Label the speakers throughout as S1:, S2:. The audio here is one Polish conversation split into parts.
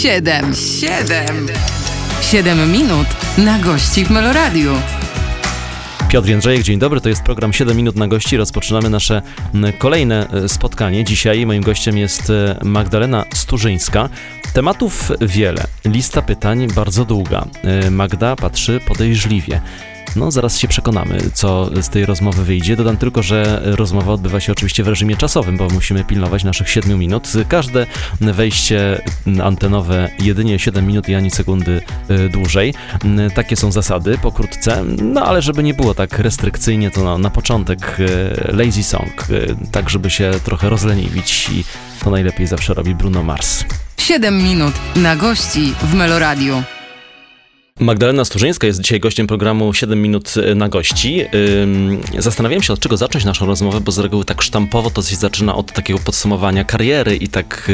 S1: Siedem, siedem, siedem minut na gości w Meloradiu.
S2: Piotr Jędrzejek, dzień dobry. To jest program 7 minut na gości. Rozpoczynamy nasze kolejne e, spotkanie. Dzisiaj moim gościem jest e, Magdalena Sturzyńska. Tematów wiele, lista pytań bardzo długa. E, Magda patrzy podejrzliwie. No, zaraz się przekonamy, co z tej rozmowy wyjdzie. Dodam tylko, że rozmowa odbywa się oczywiście w reżimie czasowym, bo musimy pilnować naszych 7 minut. Każde wejście antenowe jedynie 7 minut i ani sekundy y, dłużej. Y, takie są zasady, pokrótce. No, ale żeby nie było tak restrykcyjnie, to na, na początek y, lazy song, tak żeby się trochę rozleniwić i to najlepiej zawsze robi Bruno Mars.
S1: 7 minut na gości w Meloradiu.
S2: Magdalena Sturzyńska jest dzisiaj gościem programu 7 minut e, na gości. Zastanawiałem się, od czego zacząć naszą rozmowę, bo z reguły tak sztampowo to się zaczyna od takiego podsumowania kariery i tak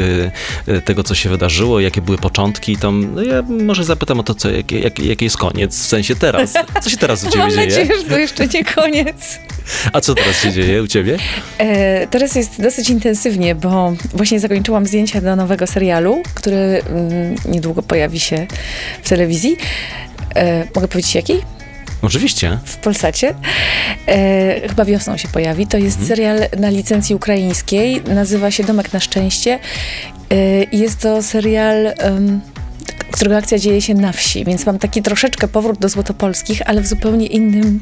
S2: e, e, tego, co się wydarzyło, jakie były początki. I tam, no ja może zapytam o to, co, jak, jak, jaki jest koniec, w sensie teraz. Co się teraz u ciebie
S3: Mam
S2: dzieje?
S3: Mam nadzieję, że to jeszcze nie koniec.
S2: A co teraz się dzieje u ciebie?
S3: E, teraz jest dosyć intensywnie, bo właśnie zakończyłam zdjęcia do nowego serialu, który mm, niedługo pojawi się w telewizji. E, mogę powiedzieć jaki?
S2: Oczywiście.
S3: W Polsacie. E, chyba wiosną się pojawi. To jest mhm. serial na licencji ukraińskiej. Nazywa się Domek na szczęście. E, jest to serial... Um, którego akcja dzieje się na wsi, więc mam taki troszeczkę powrót do Złotopolskich, ale w zupełnie innym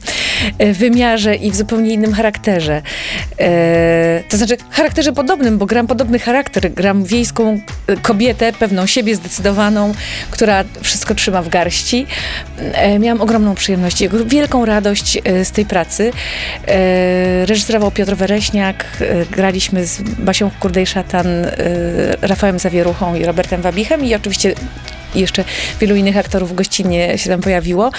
S3: e, wymiarze i w zupełnie innym charakterze. E, to znaczy charakterze podobnym, bo gram podobny charakter. Gram wiejską e, kobietę, pewną siebie zdecydowaną, która wszystko trzyma w garści. Miałam ogromną przyjemność wielką radość z tej pracy. Reżyserował Piotr Wereśniak, graliśmy z Basią Kurdej-Szatan, Rafałem Zawieruchą i Robertem Wabichem i oczywiście i jeszcze wielu innych aktorów gościnnie się tam pojawiło.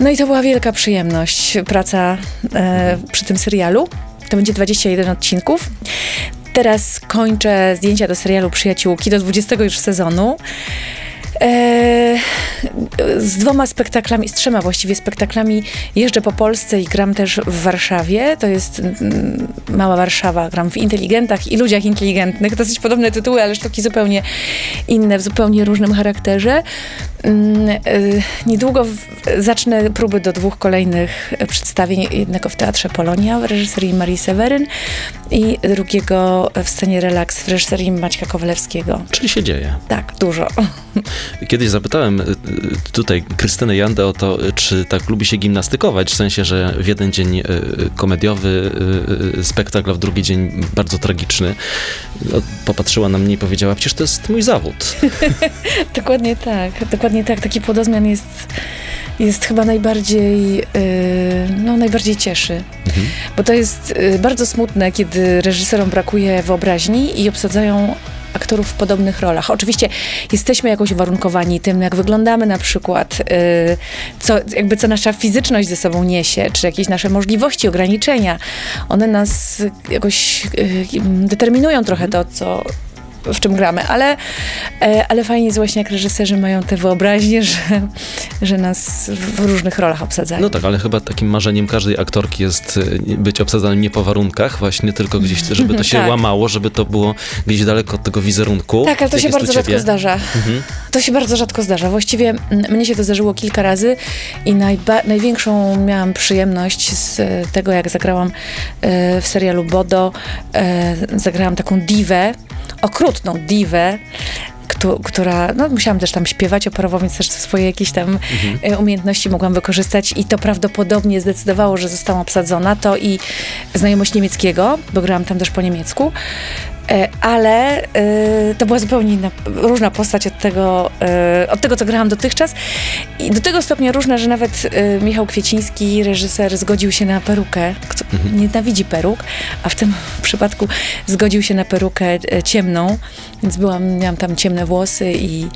S3: No i to była wielka przyjemność, praca e, przy tym serialu. To będzie 21 odcinków. Teraz kończę zdjęcia do serialu Przyjaciółki do 20 już sezonu. E, z dwoma spektaklami, z trzema właściwie spektaklami jeżdżę po Polsce i gram też w Warszawie. To jest mm, Mała Warszawa. Gram w Inteligentach i Ludziach Inteligentnych. Dosyć podobne tytuły, ale sztuki zupełnie inne, w zupełnie różnym charakterze. Mm, e, niedługo zacznę próby do dwóch kolejnych przedstawień. Jednego w Teatrze Polonia w reżyserii Marii Seweryn i drugiego w scenie Relax w reżyserii Maćka Kowalewskiego.
S2: Czyli się dzieje.
S3: Tak, dużo.
S2: Kiedyś zapytałem y, y, tutaj Krystynę Jandę o to, czy tak lubi się gimnastykować, w sensie, że w jeden dzień y, komediowy spektakl, a w drugi dzień bardzo tragiczny. No, popatrzyła na mnie i powiedziała, przecież to jest mój zawód.
S3: dokładnie tak, dokładnie tak. Taki płodozmian jest, jest chyba najbardziej, no najbardziej cieszy. Mhm. Bo to jest bardzo smutne, kiedy reżyserom brakuje wyobraźni i obsadzają aktorów w podobnych rolach. Oczywiście jesteśmy jakoś uwarunkowani tym, jak wyglądamy na przykład, y, co, jakby co nasza fizyczność ze sobą niesie, czy jakieś nasze możliwości, ograniczenia. One nas jakoś y, determinują trochę to, co w czym gramy, ale, e, ale fajnie jest właśnie, jak reżyserzy mają tę wyobraźnię, że, że nas w różnych rolach obsadzają.
S2: No tak, ale chyba takim marzeniem każdej aktorki jest e, być obsadzanym nie po warunkach, właśnie tylko gdzieś, żeby to się tak. łamało, żeby to było gdzieś daleko od tego wizerunku.
S3: Tak, ale to się bardzo rzadko zdarza. Mhm. To się bardzo rzadko zdarza. Właściwie mnie się to zdarzyło kilka razy i największą miałam przyjemność z tego, jak zagrałam e, w serialu Bodo. Zagrałam taką diwę, okrutną diwę, która, no musiałam też tam śpiewać operowo, więc też swoje jakieś tam mhm. E, umiejętności mogłam wykorzystać i to prawdopodobnie zdecydowało, że zostałam obsadzona. To i znajomość niemieckiego, bo grałam tam też po niemiecku, ale y, to była zupełnie inna, różna postać od tego, y, od tego, co grałam dotychczas. I do tego stopnia różna, że nawet y, Michał Kwieciński, reżyser, zgodził się na perukę. Kto mhm. nienawidzi peruk, a w tym przypadku zgodził się na perukę ciemną, więc byłam, miałam tam ciemne włosy i,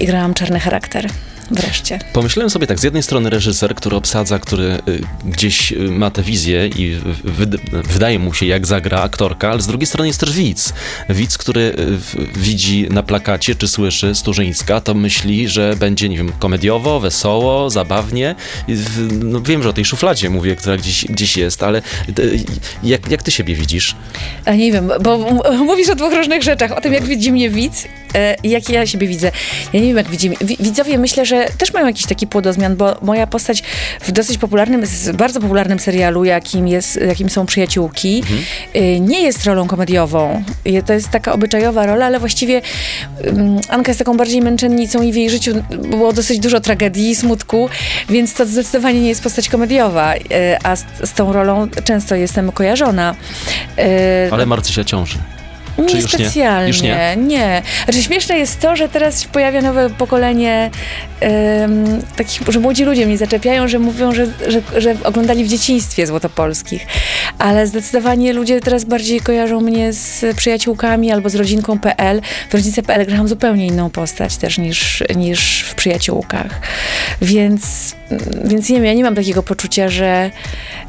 S3: i grałam czarny charakter. Wreszcie.
S2: Pomyślałem sobie tak, z jednej strony reżyser, który obsadza, który y, gdzieś y, ma tę wizję i wyd- wydaje mu się, jak zagra aktorka, ale z drugiej strony jest też widz. Widz, który y, widzi na plakacie, czy słyszy Sturzyńska, to myśli, że będzie, nie wiem, komediowo, wesoło, zabawnie. No, wiem, że o tej szufladzie mówię, która gdzieś, gdzieś jest, ale jak, jak ty siebie widzisz?
S3: A nie wiem, bo mówisz o dwóch różnych rzeczach. O tym, jak widzi mnie widz e, i jak ja siebie widzę. Ja nie wiem, jak widzi mnie. Wi- Widzowie myślę, że też mają jakiś taki płodozmian, bo moja postać w dosyć popularnym, bardzo popularnym serialu, jakim, jest, jakim są Przyjaciółki, y, nie jest rolą komediową. To jest taka obyczajowa rola, ale właściwie Anka jest taką bardziej męczennicą i w jej życiu było dosyć dużo tragedii i smutku, więc to zdecydowanie nie jest postać komediowa, y, a z, z tą rolą często jestem kojarzona. Y,
S2: Ale Marcysia ciąży.
S3: Nie
S2: już nie?
S3: specjalnie.
S2: Już nie?
S3: nie. Znaczy śmieszne jest to, że teraz się pojawia nowe pokolenie em, takich, że młodzi ludzie mnie zaczepiają, że mówią, że, że, że oglądali w dzieciństwie Złotopolskich. Ale zdecydowanie ludzie teraz bardziej kojarzą mnie z przyjaciółkami albo z rodzinką.pl. W rodzince.pl grałam zupełnie inną postać też niż, niż w przyjaciółkach. Więc, więc nie wiem, ja nie mam takiego poczucia, że,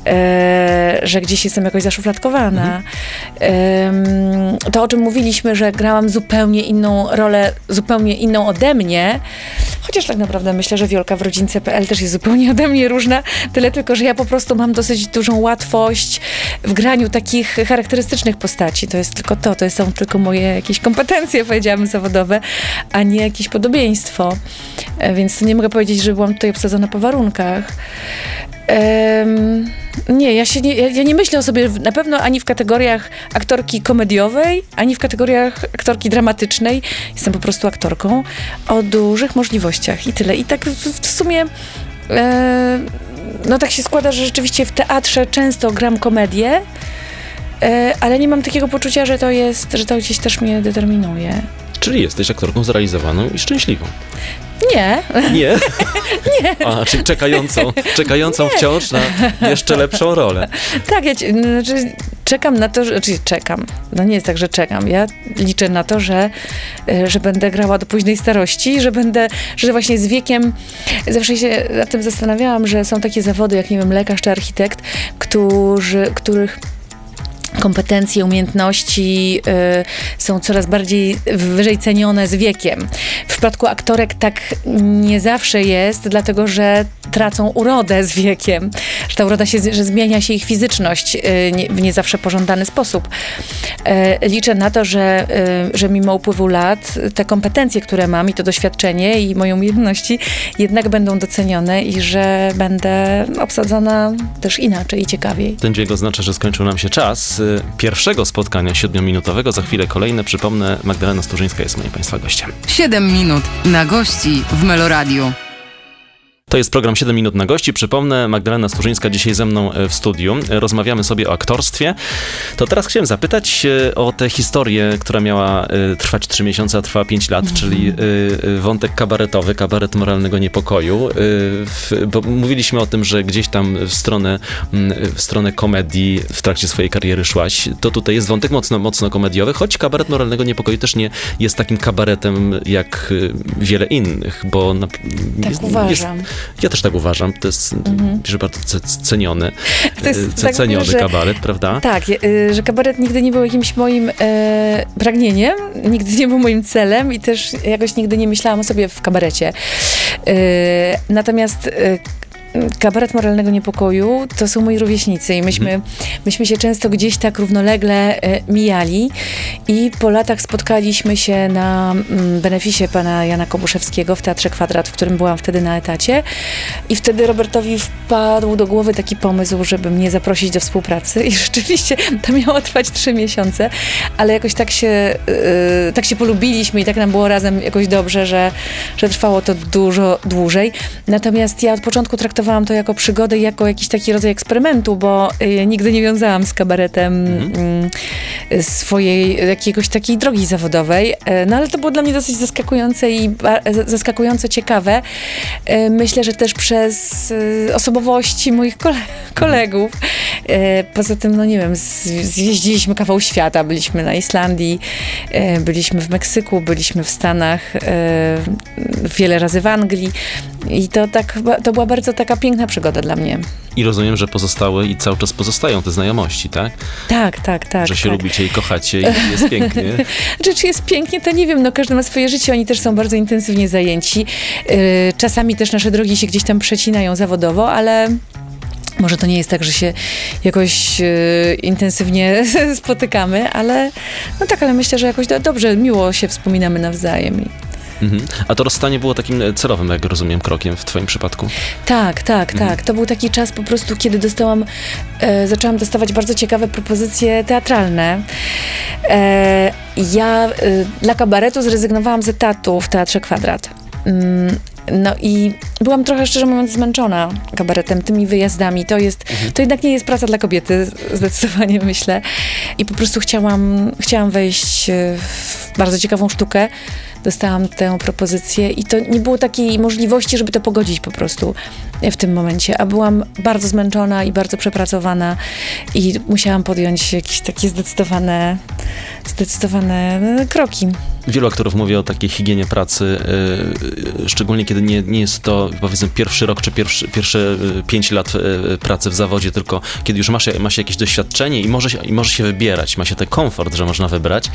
S3: e, że gdzieś jestem jakoś zaszufladkowana. Em, to, o czym mówiliśmy, że grałam zupełnie inną rolę, zupełnie inną ode mnie, chociaż tak naprawdę myślę, że Wiolka w rodzince.pl też jest zupełnie ode mnie różna, tyle tylko, że ja po prostu mam dosyć dużą łatwość w graniu takich charakterystycznych postaci. To jest tylko to, to są tylko moje jakieś kompetencje, powiedziałabym, zawodowe, a nie jakieś podobieństwo. E, Więc nie mogę powiedzieć, że byłam tutaj obsadzona po warunkach. Em, nie, ja, się nie, ja, nie myślę o sobie na pewno ani w kategoriach aktorki komediowej, ani w kategoriach aktorki dramatycznej. Jestem po prostu aktorką o dużych możliwościach i tyle. I tak w, w sumie. E, no tak się składa, że rzeczywiście w teatrze często gram komedię, e, ale nie mam takiego poczucia, że to jest, że to gdzieś też mnie determinuje.
S2: Czyli jesteś aktorką zrealizowaną i szczęśliwą.
S3: Nie,
S2: Nie? Nie. A, czyli czekającą, czekającą wciąż na jeszcze lepszą rolę.
S3: Tak, ja ci- znaczy, czekam na to, że, czyli czekam. No nie jest tak, że czekam. Ja liczę na to, że, e, że będę grała do późnej starości, że będę, że właśnie z wiekiem, zawsze się nad tym zastanawiałam, że są takie zawody, jak nie wiem, lekarz czy architekt, którzy, których kompetencje, umiejętności y, są coraz bardziej wyżej cenione z wiekiem. W przypadku aktorek tak nie zawsze jest, dlatego że tracą urodę z wiekiem, że ta uroda się, że zmienia się ich fizyczność y, nie, w nie zawsze pożądany sposób. E, liczę na to, że, y, że mimo upływu lat te kompetencje, które mam i to doświadczenie i moje umiejętności jednak będą docenione i że będę obsadzona też inaczej i ciekawiej.
S2: Ten dźwięk oznacza, że skończył nam się czas pierwszego spotkania siedmiominutowego. Za chwilę kolejne. Przypomnę, Magdalena Sturzyńska jest moim Państwa gościem.
S1: 7 minut na gości w Meloradiu.
S2: To jest program 7 minut na gości. Przypomnę, Magdalena Sturzyńska dzisiaj ze mną e, w studiu. E, Rozmawiamy sobie o aktorstwie. To teraz chciałem zapytać e, o tę historię, która miała trwać 3 miesiące, a trwała 5 lat, czyli e, wątek kabaretowy, kabaret moralnego niepokoju. Bo mówiliśmy o tym, że gdzieś tam w stronę, w stronę komedii w trakcie swojej kariery szłaś. To tutaj jest wątek mocno, mocno komediowy, choć kabaret moralnego niepokoju też nie jest takim kabaretem jak wiele innych, bo na,
S3: Tak
S2: jest,
S3: uważam.
S2: Ja też tak uważam. To jest że bardzo ce- ceniony,
S3: Mhm. To jest
S2: e,
S3: tak,
S2: ceniony
S3: że-
S2: kabaret, prawda?
S3: Tak, y, że kabaret nigdy nie był jakimś moim e, pragnieniem, nigdy nie był moim celem i też jakoś nigdy nie myślałam o sobie w kabarecie. E, natomiast e, kabaret moralnego niepokoju to są moi rówieśnicy i myśmy, myśmy się często gdzieś tak równolegle e, mijali i po latach spotkaliśmy się na mm, beneficie pana Jana Kobuszewskiego w Teatrze Kwadrat, w którym byłam wtedy na etacie i wtedy Robertowi wpadł do głowy taki pomysł, żeby mnie zaprosić do współpracy i rzeczywiście to miało trwać trzy miesiące, ale jakoś tak się, yy, tak się polubiliśmy i tak nam było razem jakoś dobrze, że, że trwało to dużo dłużej. Natomiast ja od początku traktowałam to jako przygodę jako jakiś taki rodzaj eksperymentu, bo yy, nigdy nie wiązałam z kabaretem yy, swojej jakiegoś takiej drogi zawodowej. E, No ale to było dla mnie dosyć zaskakujące i zaskakująco ciekawe. E, Myślę, że też przez e, osobowości moich kole- kolegów E, poza tym, no nie wiem, zjeździliśmy kawał świata, byliśmy na Islandii, byliśmy w Meksyku, byliśmy w Stanach, wiele razy w Anglii i to tak, to była bardzo taka piękna przygoda dla mnie.
S2: I rozumiem, że pozostały i cały czas pozostają te znajomości, tak?
S3: Tak, tak, tak.
S2: że się
S3: tak.
S2: lubicie i kochacie i jest pięknie.
S3: Znaczy, czy jest pięknie, to nie wiem, no każdy ma swoje życie, oni też są bardzo intensywnie zajęci. Yy, czasami też nasze drogi się gdzieś tam przecinają zawodowo, ale może to nie jest tak, że się jakoś yy, intensywnie spotykamy, ale no tak, ale myślę, że jakoś do, dobrze, miło się wspominamy nawzajem.
S2: Mhm. A to rozstanie było takim e, celowym, jak rozumiem, krokiem w twoim przypadku.
S3: Tak, tak,
S2: Mhm.
S3: tak. To był taki czas po prostu, kiedy dostałam, e, zaczęłam dostawać bardzo ciekawe propozycje teatralne. E, ja e, dla kabaretu zrezygnowałam z etatu w Teatrze Kwadrat. Mm, No i byłam trochę, szczerze mówiąc, zmęczona kabaretem, tymi wyjazdami. To jest, to jednak nie jest praca dla kobiety, zdecydowanie myślę. I po prostu chciałam, chciałam wejść e, w bardzo ciekawą sztukę. Dostałam tę propozycję i to nie było takiej możliwości, żeby to pogodzić po prostu w tym momencie. A byłam bardzo zmęczona i bardzo przepracowana i musiałam podjąć jakieś takie zdecydowane, zdecydowane e, kroki.
S2: Wielu aktorów mówi o takiej higienie pracy, e, szczególnie kiedy nie, nie jest to powiedzmy pierwszy rok czy pierwszy, pierwsze pięć lat pracy w zawodzie, tylko kiedy już masz, ma się jakieś doświadczenie i może, się, i może się wybierać, ma się ten komfort, że można wybrać.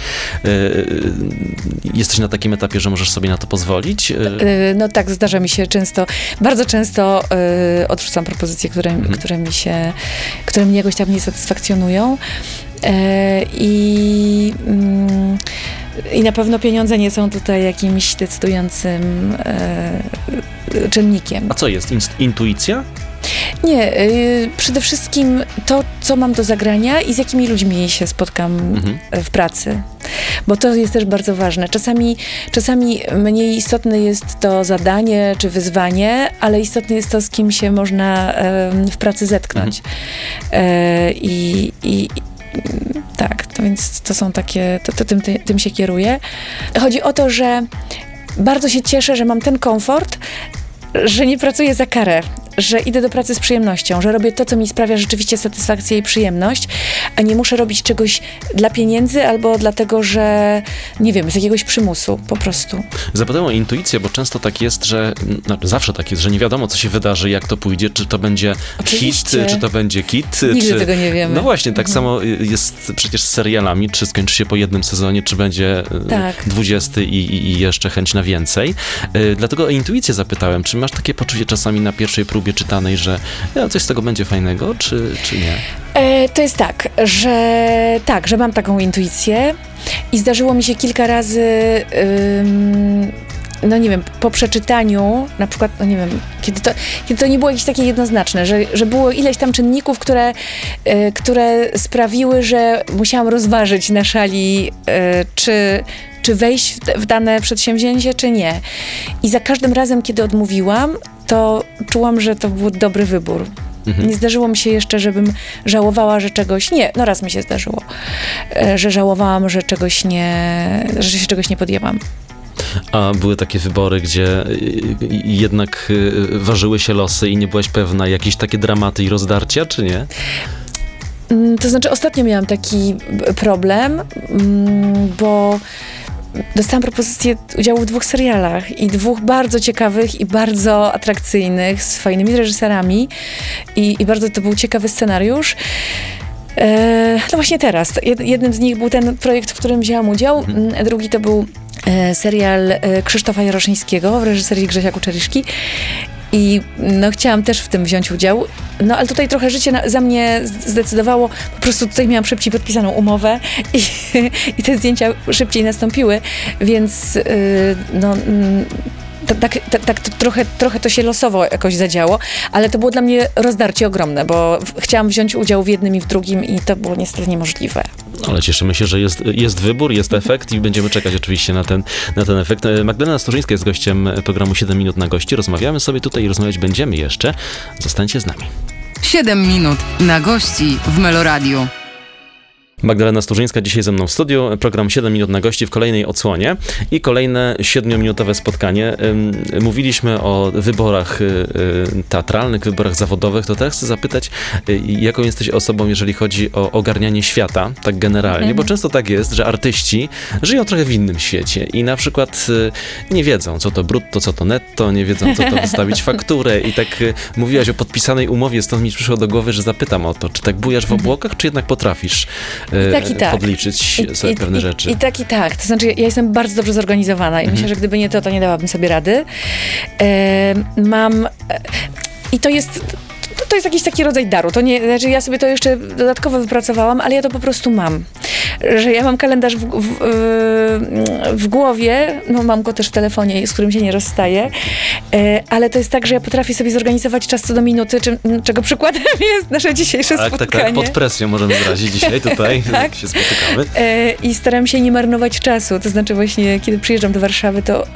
S2: E, Jesteś na takim etapie, że możesz sobie na to pozwolić. E,
S3: Y, No tak, zdarza mi się często, bardzo często y, odrzucam propozycje, które, które mi się, które mnie jakoś tam nie satysfakcjonują. E, I, mm, I na pewno pieniądze nie są tutaj jakimś decydującym e, czynnikiem.
S2: A co jest? Intuicja?
S3: Nie, y, przede wszystkim to, co mam do zagrania i z jakimi ludźmi się spotkam
S2: Mhm.
S3: w pracy. Bo to jest też bardzo ważne. Czasami, czasami mniej istotne jest to zadanie czy wyzwanie, ale istotne jest to, z kim się można w pracy zetknąć. E, I, i, i tak, to więc to są takie, to, to tym, ty- tym się kieruję. Chodzi o to, że bardzo się cieszę, że mam ten komfort, że nie pracuję za karę, że idę do pracy z przyjemnością, że robię to, co mi sprawia rzeczywiście satysfakcję i przyjemność, a nie muszę robić czegoś dla pieniędzy albo dlatego, że nie wiem, z jakiegoś przymusu po prostu.
S2: Zapytałem o intuicję, bo często tak jest, że no, zawsze tak jest, że nie wiadomo, co się wydarzy, jak to pójdzie, czy to będzie
S3: Oczywiście.
S2: hit, czy to będzie kit.
S3: Nigdy
S2: czy...
S3: tego nie wiemy.
S2: No właśnie, tak samo jest przecież z serialami, czy skończy się po jednym sezonie, czy będzie e,
S3: Tak.
S2: 20 i, i, i jeszcze chęć na więcej. E, Dlatego o intuicję zapytałem, czy masz takie poczucie czasami na pierwszej próbie czytanej, że ja, coś z tego będzie fajnego, czy, czy nie?
S3: E, to jest tak, że tak, że mam taką intuicję i zdarzyło mi się kilka razy, ym, no nie wiem, po przeczytaniu, na przykład, no nie wiem, kiedy to, kiedy to nie było jakieś takie jednoznaczne, że, że było ileś tam czynników, które, e, które sprawiły, że musiałam rozważyć na szali, e, czy, czy wejść w, w dane przedsięwzięcie, czy nie. I za każdym razem, kiedy odmówiłam, to czułam, że to był dobry wybór.
S2: Mhm.
S3: Nie zdarzyło mi się jeszcze, żebym żałowała, że czegoś. Nie, no raz mi się zdarzyło, e, że żałowałam, że czegoś nie. że się czegoś nie podjęłam.
S2: A były takie wybory, gdzie y, y, jednak ważyły się losy i nie byłaś pewna, jakieś takie dramaty i rozdarcia, czy nie?
S3: Mm, To znaczy, ostatnio miałam taki problem, mm, bo dostałam propozycję udziału w dwóch serialach i dwóch bardzo ciekawych i bardzo atrakcyjnych, z fajnymi reżyserami i, i bardzo to był ciekawy scenariusz. E, no właśnie teraz. Jed, jednym z nich był ten projekt, w którym wzięłam udział, mm, drugi to był e, serial e, Krzysztofa Jaroszyńskiego w reżyserii Grzesia Kuczeriszki. I no, chciałam też w tym wziąć udział. No ale tutaj trochę życie na, za mnie zdecydowało. Po prostu tutaj miałam szybciej podpisaną umowę i, i te zdjęcia szybciej nastąpiły, więc yy, no. ta- Tak, tak, tak to trochę, trochę to się losowo jakoś zadziało, ale to było dla mnie rozdarcie ogromne, bo chciałam wziąć udział w jednym i w drugim i to było niestety niemożliwe.
S2: Ale cieszymy się, że jest, jest wybór, jest efekt i będziemy czekać oczywiście na ten, na ten efekt. Magdalena Sturzyńska jest gościem programu 7 minut na gości. Rozmawiamy sobie tutaj i rozmawiać będziemy jeszcze. Zostańcie z nami.
S1: 7 minut na gości w Meloradiu.
S2: Magdalena Sturzyńska dzisiaj ze mną w studiu. Program 7 minut na gości w kolejnej odsłonie i kolejne 7-minutowe spotkanie. Mówiliśmy o wyborach y, y, teatralnych, wyborach zawodowych. To teraz chcę zapytać, y, jaką jesteś osobą, jeżeli chodzi o ogarnianie świata, tak generalnie, bo często tak jest, że artyści żyją trochę w innym świecie i na przykład nie wiedzą, co to brutto, co to netto, nie wiedzą, co to wystawić fakturę i tak mówiłaś o podpisanej umowie, stąd mi przyszło do głowy, że zapytam o to, czy tak bujasz w obłokach, czy jednak potrafisz
S3: I tak, i tak.
S2: podliczyć sobie pewne
S3: i,
S2: rzeczy?
S3: I, tak, i tak. To znaczy, ja jestem bardzo dobrze zorganizowana i myślę, że gdyby nie to, to nie dałabym sobie rady. Mam... E, I to jest... To, jest jakiś taki rodzaj daru. To nie, znaczy ja sobie to jeszcze dodatkowo wypracowałam, ale ja to po prostu mam. Że ja mam kalendarz w, w, w głowie, no mam go też w telefonie, z którym się nie rozstaję, e, ale to jest tak, że ja potrafię sobie zorganizować czas co do minuty, czym, czego przykładem jest nasze dzisiejsze
S2: tak,
S3: spotkanie.
S2: tak, tak, pod presją możemy wyrazić dzisiaj tutaj,
S3: Tak.
S2: się spotykamy.
S3: E, I staram się nie marnować czasu. To znaczy właśnie, kiedy przyjeżdżam do Warszawy, to e,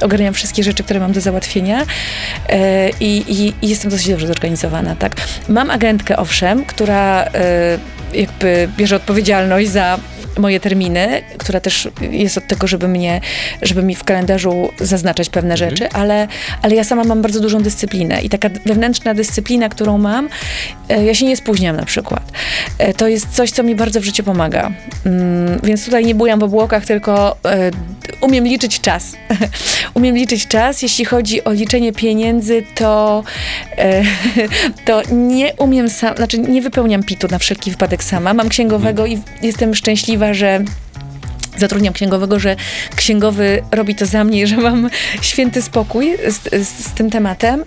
S3: ogarniam wszystkie rzeczy, które mam do załatwienia i, i, i jestem dosyć dobrze zorganizowana, tak. Mam agentkę, owszem, która e, jakby bierze odpowiedzialność za moje terminy, która też jest od tego, żeby mnie, żeby mi w kalendarzu zaznaczać pewne rzeczy, ale, ale ja sama mam bardzo dużą dyscyplinę i taka wewnętrzna dyscyplina, którą mam, e, ja się nie spóźniam na przykład. E, To jest coś, co mi bardzo w życiu pomaga. Mm, Więc tutaj nie bujam w obłokach, tylko e, umiem liczyć czas. umiem liczyć czas. Jeśli chodzi o liczenie pieniędzy, to, to nie umiem sam, znaczy nie wypełniam PIT-u na wszelki wypadek sama. Mam księgowego i jestem szczęśliwa, że zatrudniam księgowego, że księgowy robi to za mnie, że mam święty spokój z, z, z tym tematem.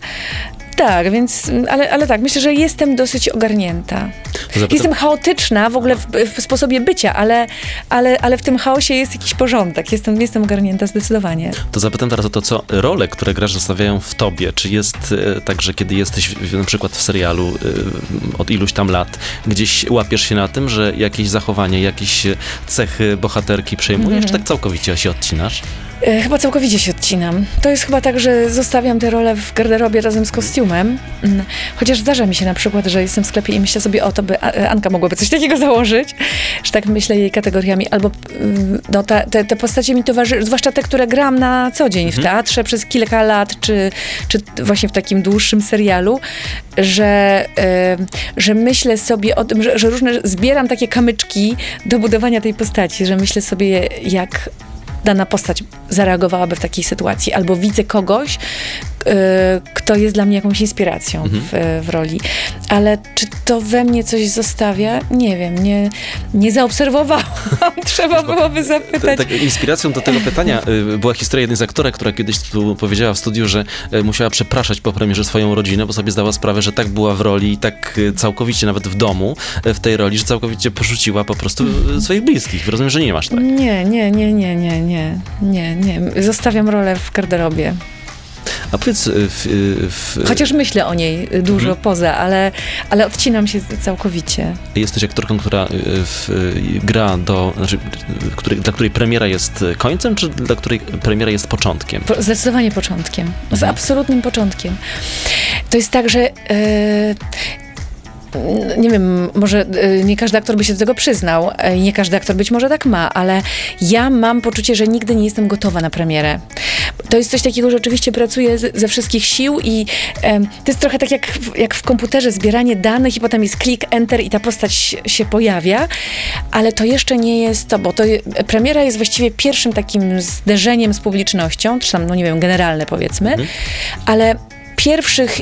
S3: Tak, więc, ale, ale tak, myślę, że jestem dosyć ogarnięta.
S2: Zapytam-
S3: Jestem chaotyczna w ogóle w, w sposobie bycia, ale, ale, ale w tym chaosie jest jakiś porządek. Jestem, jestem ogarnięta zdecydowanie.
S2: To zapytam teraz o to, co role, które grasz, zostawiają w tobie. Czy jest e, tak, że kiedy jesteś w, na przykład w serialu e, od iluś tam lat, gdzieś łapiesz się na tym, że jakieś zachowanie, jakieś cechy bohaterki przejmujesz,
S3: Mhm.
S2: czy tak całkowicie się odcinasz?
S3: E, Chyba całkowicie się odcinam. To jest chyba tak, że zostawiam tę rolę w garderobie razem z kostiumem. Mm, Chociaż zdarza mi się na przykład, że jestem w sklepie i myślę sobie o to, by e, Anka mogłaby coś takiego założyć, że tak myślę jej kategoriami. Albo mm, no, ta, te, te postacie mi towarzyszą, zwłaszcza te, które gram na co dzień w teatrze przez kilka lat, czy, czy właśnie w takim dłuższym serialu, że, e, że myślę sobie o tym, że, że różne, zbieram takie kamyczki do budowania tej postaci, że myślę sobie, jak dana postać zareagowałaby w takiej sytuacji, albo widzę kogoś, kto jest dla mnie jakąś inspiracją w, w roli. Ale czy to we mnie coś zostawia? Nie wiem, nie, nie zaobserwowałam. Trzeba byłoby
S2: Ta,
S3: zapytać.
S2: tak, inspiracją do tego pytania y, była historia jednej z aktorek, która kiedyś tu powiedziała w studiu, że y, musiała przepraszać po premierze swoją rodzinę, bo sobie zdała sprawę, że tak była w roli i tak y, całkowicie nawet w domu w tej roli, że całkowicie porzuciła po prostu y, swoich bliskich. Rozumiem, że nie masz tak.
S3: Nie, nie, nie, nie, nie, nie, nie, nie. Zostawiam rolę w garderobie.
S2: A powiedz, y, w, y, w,
S3: Chociaż myślę o niej dużo poza, ale, ale odcinam się całkowicie.
S2: jesteś aktorką, która y, w, y, gra do, znaczy, y, której, dla której premiera jest y, końcem, czy dla której premiera jest początkiem?
S3: Po, zdecydowanie początkiem. Z
S2: Mhm.
S3: absolutnym początkiem. To jest tak, że. e, nie wiem, może nie każdy aktor by się do tego przyznał, nie każdy aktor być może tak ma, ale ja mam poczucie, że nigdy nie jestem gotowa na premierę. To jest coś takiego, że oczywiście pracuję ze wszystkich sił i em, to jest trochę tak jak w, jak w komputerze, zbieranie danych i potem jest klik, enter i ta postać się pojawia, ale to jeszcze nie jest to, bo to premiera jest właściwie pierwszym takim zderzeniem z publicznością, czy tam, no nie wiem, generalne powiedzmy, ale pierwszych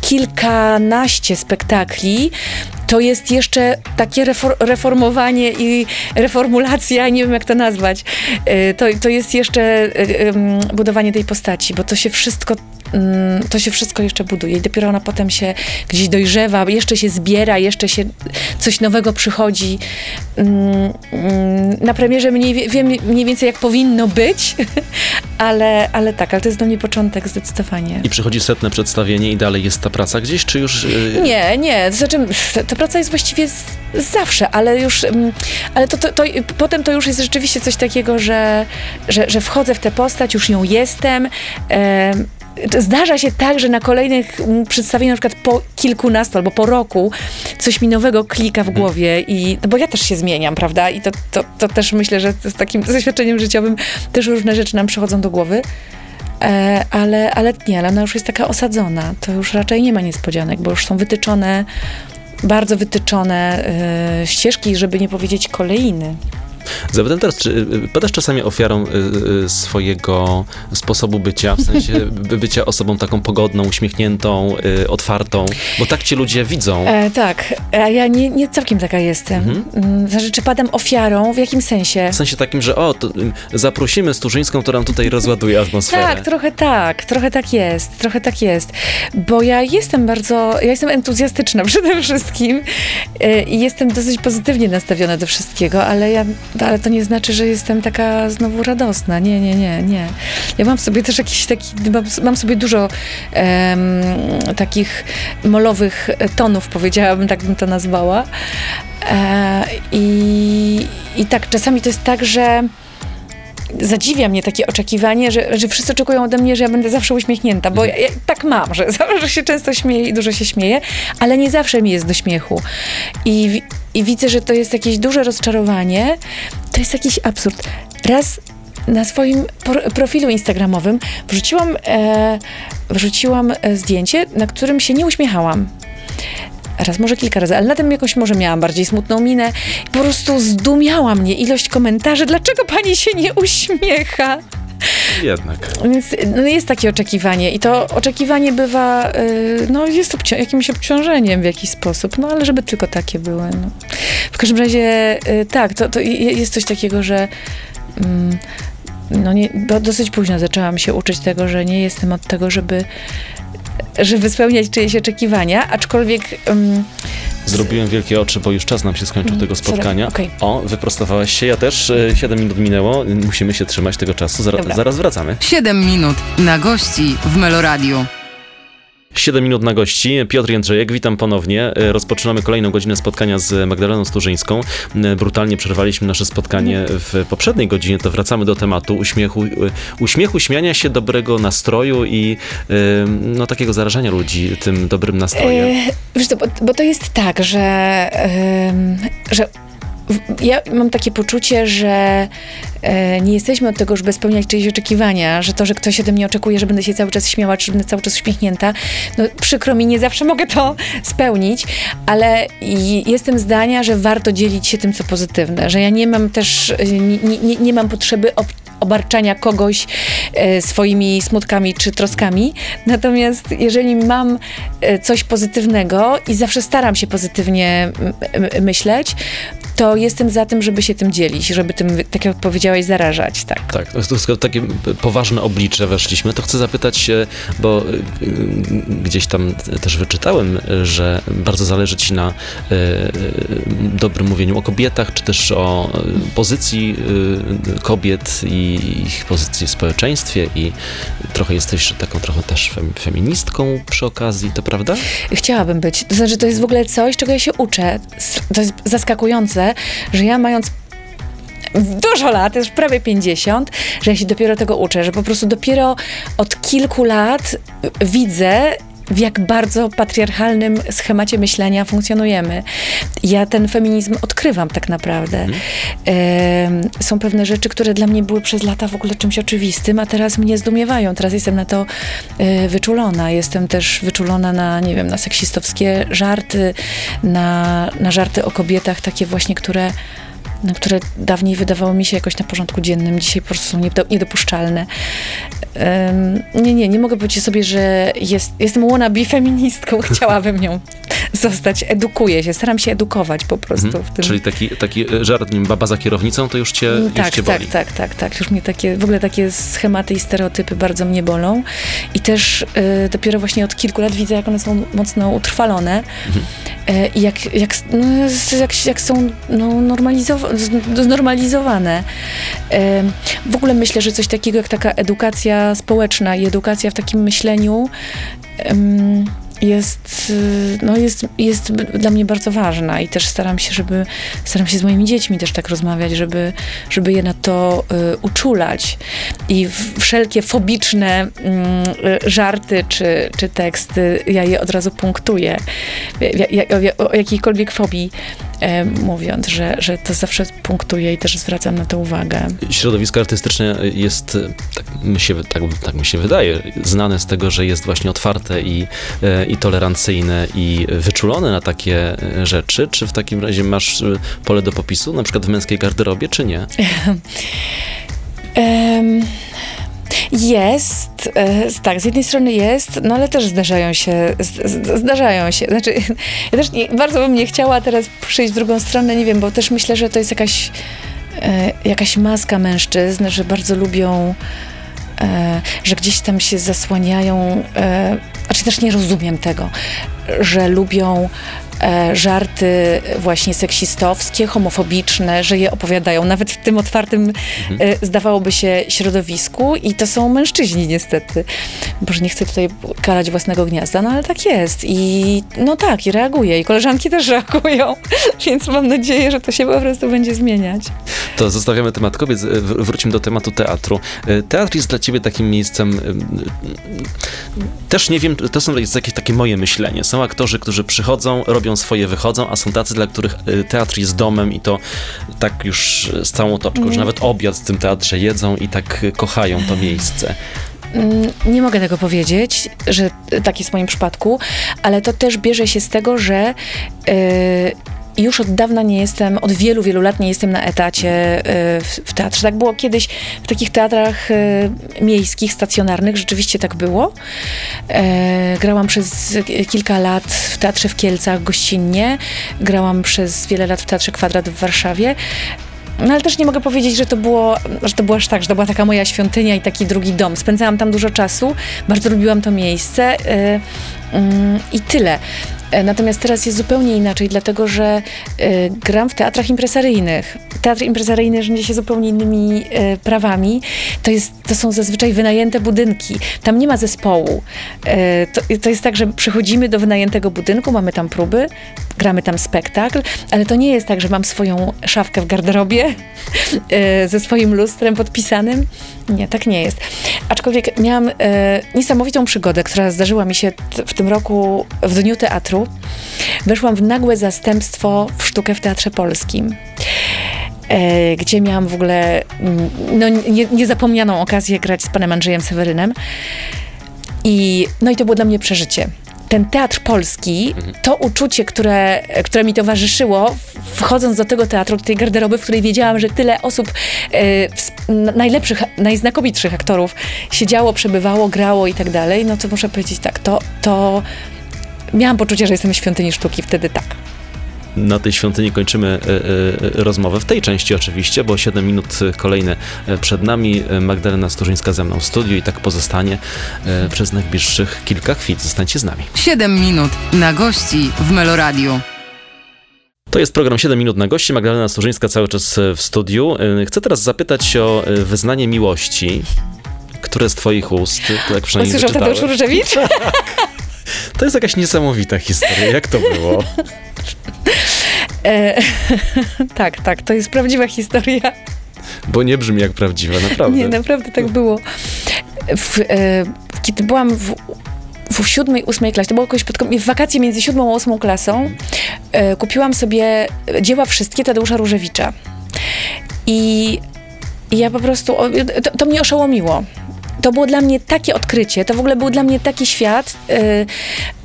S3: kilkanaście spektakli to jest jeszcze takie refor- reformowanie i reformulacja, nie wiem jak to nazwać. Y, To, to jest jeszcze y, ym, budowanie tej postaci, bo to się wszystko to się wszystko jeszcze buduje i dopiero ona potem się gdzieś dojrzewa, jeszcze się zbiera, jeszcze się coś nowego przychodzi. Mm, mm, Na premierze mniej, wie- wiem mniej więcej jak powinno być, ale, ale tak, ale to jest dla mnie początek zdecydowanie.
S2: I przychodzi setne przedstawienie i dalej jest ta praca gdzieś, czy już... y,
S3: Nie, nie, to znaczy ta- praca jest właściwie z, zawsze, ale już, mm, ale to, to, to, potem to już jest rzeczywiście coś takiego, że, że, że wchodzę w tę postać, już nią jestem, em, zdarza się tak, że na kolejnych mm, przedstawieniach, na przykład po kilkunastu albo po roku, coś mi nowego klika w głowie i, no bo ja też się zmieniam, prawda? I to, to, to też myślę, że z takim doświadczeniem życiowym też różne rzeczy nam przychodzą do głowy. E, ale, ale nie, ale ona już jest taka osadzona. To już raczej nie ma niespodzianek, bo już są wytyczone, bardzo wytyczone e, ścieżki, żeby nie powiedzieć kolejny.
S2: Zapytam teraz, czy padasz czasami ofiarą y, y, swojego sposobu bycia, w sensie by- bycia osobą taką pogodną, uśmiechniętą, y, otwartą, bo tak cię ludzie widzą.
S3: E, tak, a ja nie, nie całkiem taka jestem. Mm, Znaczy, czy padam ofiarą? W jakim sensie?
S2: W sensie takim, że o, zaprosimy Stużyńską, która nam tutaj rozładuje atmosferę.
S3: Tak, trochę tak, trochę tak jest, trochę tak jest. Bo ja jestem bardzo, ja jestem entuzjastyczna przede wszystkim i jestem dosyć pozytywnie nastawiona do wszystkiego, ale ja, ale to nie znaczy, że jestem taka znowu radosna. Nie, nie, nie, nie. Ja mam w sobie też jakiś taki, mam, mam sobie dużo em, takich molowych tonów, powiedziałabym, tak bym to nazwała. E, i, I tak, czasami to jest tak, że zadziwia mnie takie oczekiwanie, że, że wszyscy oczekują ode mnie, że ja będę zawsze uśmiechnięta, bo ja, ja tak mam, że, że się często śmieję i dużo się śmieję, ale nie zawsze mi jest do śmiechu. I, I widzę, że to jest jakieś duże rozczarowanie. To jest jakiś absurd. Raz na swoim pro- profilu instagramowym wrzuciłam, e, wrzuciłam e, zdjęcie, na którym się nie uśmiechałam. Raz, może kilka razy, ale na tym jakoś może miałam bardziej smutną minę. I po prostu zdumiała mnie ilość komentarzy, dlaczego pani się nie uśmiecha.
S2: Jednak.
S3: Więc no, jest takie oczekiwanie i to oczekiwanie bywa, y, no jest obci- jakimś obciążeniem w jakiś sposób, no ale żeby tylko takie były. No. W każdym razie y, tak, to, to je- jest coś takiego, że mm, no nie, dosyć późno zaczęłam się uczyć tego, że nie jestem od tego, żeby żeby spełniać czyjeś oczekiwania, aczkolwiek ym,
S2: Zrobiłem wielkie oczy, bo już czas nam się skończył tego
S3: sorry,
S2: spotkania.
S3: okej.
S2: O, wyprostowałaś się, ja też. e, Siedem minut minęło, musimy się trzymać tego czasu. Zara, zaraz wracamy.
S1: 7 minut na gości w Meloradiu.
S2: 7 minut na gości. Piotr Jędrzejek, witam ponownie. E, Rozpoczynamy kolejną godzinę spotkania z Magdaleną Sturzyńską. E, Brutalnie przerwaliśmy nasze spotkanie w poprzedniej godzinie, to wracamy do tematu uśmiechu, e, uśmiechu, śmiania się, dobrego nastroju i no, takiego zarażania ludzi tym dobrym nastrojem.
S3: E, wiesz bo, bo to jest tak, że, em, że ja mam takie poczucie, że e, nie jesteśmy od tego, żeby spełniać czyjeś oczekiwania, że to, że ktoś ode mnie oczekuje, że będę się cały czas śmiała, czy będę cały czas uśmiechnięta, no przykro mi, nie zawsze mogę to spełnić, ale jestem zdania, że warto dzielić się tym, co pozytywne, że ja nie mam też, nie, nie, nie mam potrzeby ob, obarczania kogoś e, swoimi smutkami czy troskami. Natomiast jeżeli mam e, coś pozytywnego i zawsze staram się pozytywnie myśleć, to jestem za tym, żeby się tym dzielić, żeby tym, tak jak powiedziałeś, zarażać. Tak.
S2: Tak, skoro takie poważne oblicze weszliśmy, to chcę zapytać się, bo y, y, gdzieś tam też wyczytałem, że bardzo zależy ci na y, dobrym mówieniu o kobietach, czy też o pozycji kobiet i ich pozycji w społeczeństwie i trochę jesteś taką trochę też fem, feministką przy okazji, to prawda?
S3: Chciałabym być. To znaczy, to jest w ogóle coś, czego ja się uczę. To jest zaskakujące, że ja mając dużo lat, już prawie 50, że ja się dopiero tego uczę, że po prostu dopiero od kilku lat widzę, w jak bardzo patriarchalnym schemacie myślenia funkcjonujemy. Ja ten feminizm odkrywam tak naprawdę. Em, są pewne rzeczy, które dla mnie były przez lata w ogóle czymś oczywistym, a teraz mnie zdumiewają. Teraz jestem na to e, wyczulona. Jestem też wyczulona na, nie wiem, na seksistowskie żarty, na, na żarty o kobietach, takie właśnie, które no, które dawniej wydawały mi się jakoś na porządku dziennym, dzisiaj po prostu są niedo, niedopuszczalne. Em, nie, nie, nie mogę powiedzieć sobie, że jest, jestem wannabe feministką, chciałabym nią zostać. Edukuję się, staram się edukować po prostu
S2: Mhm.
S3: w tym.
S2: Czyli taki, taki y, żart, wiem, baba za kierownicą, to już cię, już
S3: tak,
S2: cię
S3: tak,
S2: boli.
S3: tak, tak, tak. Już mnie takie, w ogóle takie schematy i stereotypy bardzo mnie bolą. I też y, dopiero właśnie od kilku lat widzę, jak one są mocno utrwalone
S2: Mhm.
S3: y, i jak, jak, no, jak, jak są no, normalizowa- z- znormalizowane. W ogóle myślę, że coś takiego jak taka edukacja społeczna i edukacja w takim myśleniu jest, y, no jest, jest dla mnie bardzo ważna i też staram się, żeby, staram się z moimi dziećmi też tak rozmawiać, żeby, żeby je na to y, uczulać. I wszelkie fobiczne mm, y, żarty czy, czy teksty, ja je od razu punktuję. Ja, ja, o jakiejkolwiek fobii e, mówiąc, że, że to zawsze punktuję i też zwracam na to uwagę.
S2: Środowisko artystyczne jest, e, tak mi, się, tak, tak mi się wydaje, znane z tego, że jest właśnie otwarte i, i tolerancyjne i wyczulone na takie e, rzeczy. Czy w takim razie masz e, pole do popisu, na przykład w męskiej garderobie, czy nie?
S3: Em, Jest, e, tak, z jednej strony jest, no ale też zdarzają się, zdarzają się, znaczy, ja też nie, bardzo bym nie chciała teraz przyjść w drugą stronę, nie wiem, bo też myślę, że to jest jakaś, jakaś maska mężczyzn, że bardzo lubią, że gdzieś tam się zasłaniają, znaczy też nie rozumiem tego, że lubią żarty właśnie seksistowskie, homofobiczne, że je opowiadają nawet w tym otwartym, e, zdawałoby się, środowisku i to są mężczyźni niestety. Boże, nie chcę tutaj karać własnego gniazda, no ale tak jest i no tak, i reaguje i koleżanki też reagują, więc mam nadzieję, że to się po prostu będzie zmieniać.
S2: To zostawiamy temat kobiet, wrócimy do tematu teatru. E, Teatr jest dla ciebie takim miejscem, e, też nie wiem, to są jest jakieś takie moje myślenie. Są aktorzy, którzy przychodzą, robią swoje, wychodzą, a są tacy, dla których e, teatr jest domem i to tak już z całą otoczką, że nawet obiad w tym teatrze jedzą i tak e, kochają to miejsce.
S3: Mm, Nie mogę tego powiedzieć, że tak jest w moim przypadku, ale to też bierze się z tego, że y, już od dawna nie jestem, od wielu, wielu lat nie jestem na etacie y, w, w teatrze. Tak było kiedyś w takich teatrach y, miejskich, stacjonarnych, rzeczywiście tak było. E, grałam przez kilka lat w teatrze w Kielcach gościnnie, grałam przez wiele lat w Teatrze Kwadrat w Warszawie. No ale też nie mogę powiedzieć, że to było, że to było aż tak, że to była taka moja świątynia i taki drugi dom. Spędzałam tam dużo czasu, bardzo lubiłam to miejsce yy, mm, i tyle. E, Natomiast teraz jest zupełnie inaczej, dlatego że y, gram w teatrach impresaryjnych. Teatr impresaryjny rządzi się zupełnie innymi y, prawami. To, jest, to są zazwyczaj wynajęte budynki. Tam nie ma zespołu. E, to, to jest tak, że przychodzimy do wynajętego budynku, mamy tam próby, gramy tam spektakl, ale to nie jest tak, że mam swoją szafkę w garderobie e, ze swoim lustrem podpisanym. Nie, tak nie jest. Aczkolwiek miałam e, niesamowitą przygodę, która zdarzyła mi się w tym roku w Dniu Teatru. Weszłam w nagłe zastępstwo w sztukę w Teatrze Polskim. E, gdzie miałam w ogóle mm, no, nie, niezapomnianą okazję grać z panem Andrzejem Sewerynem. I, no i to było dla mnie przeżycie. Ten teatr polski, to uczucie, które, które mi towarzyszyło, wchodząc do tego teatru, do tej garderoby, w której wiedziałam, że tyle osób, e, najlepszych, najznakomitszych aktorów siedziało, przebywało, grało i tak dalej, no to muszę powiedzieć tak, to, to miałam poczucie, że jestem w świątyni sztuki wtedy tak.
S2: Na tej świątyni kończymy e, e, rozmowę, w tej części oczywiście, bo 7 minut e, kolejne e, przed nami. E, Magdalena Sturzyńska ze mną w studiu i tak pozostanie e, przez najbliższych kilka chwil. Zostańcie z nami.
S1: 7 minut na gości w Meloradiu.
S2: To jest program 7 minut na gości. Magdalena Sturzyńska cały czas e, w studiu. E, Chcę teraz zapytać o e, wyznanie miłości. Które z twoich ust, tak przynajmniej
S3: Usłyszał. Tadeusz Różewicz?
S2: To jest jakaś niesamowita historia. Jak to było?
S3: E, tak, tak, to jest prawdziwa historia.
S2: Bo nie brzmi jak prawdziwa, naprawdę.
S3: Nie, naprawdę tak było. W, e, kiedy byłam w, w siódmej, ósmej klasie, to było jakoś pod, w wakacje między siódmą a ósmą klasą, e, kupiłam sobie dzieła wszystkie Tadeusza Różewicza. I, ja po prostu, to, to mnie oszołomiło. To było dla mnie takie odkrycie, to w ogóle był dla mnie taki świat, e,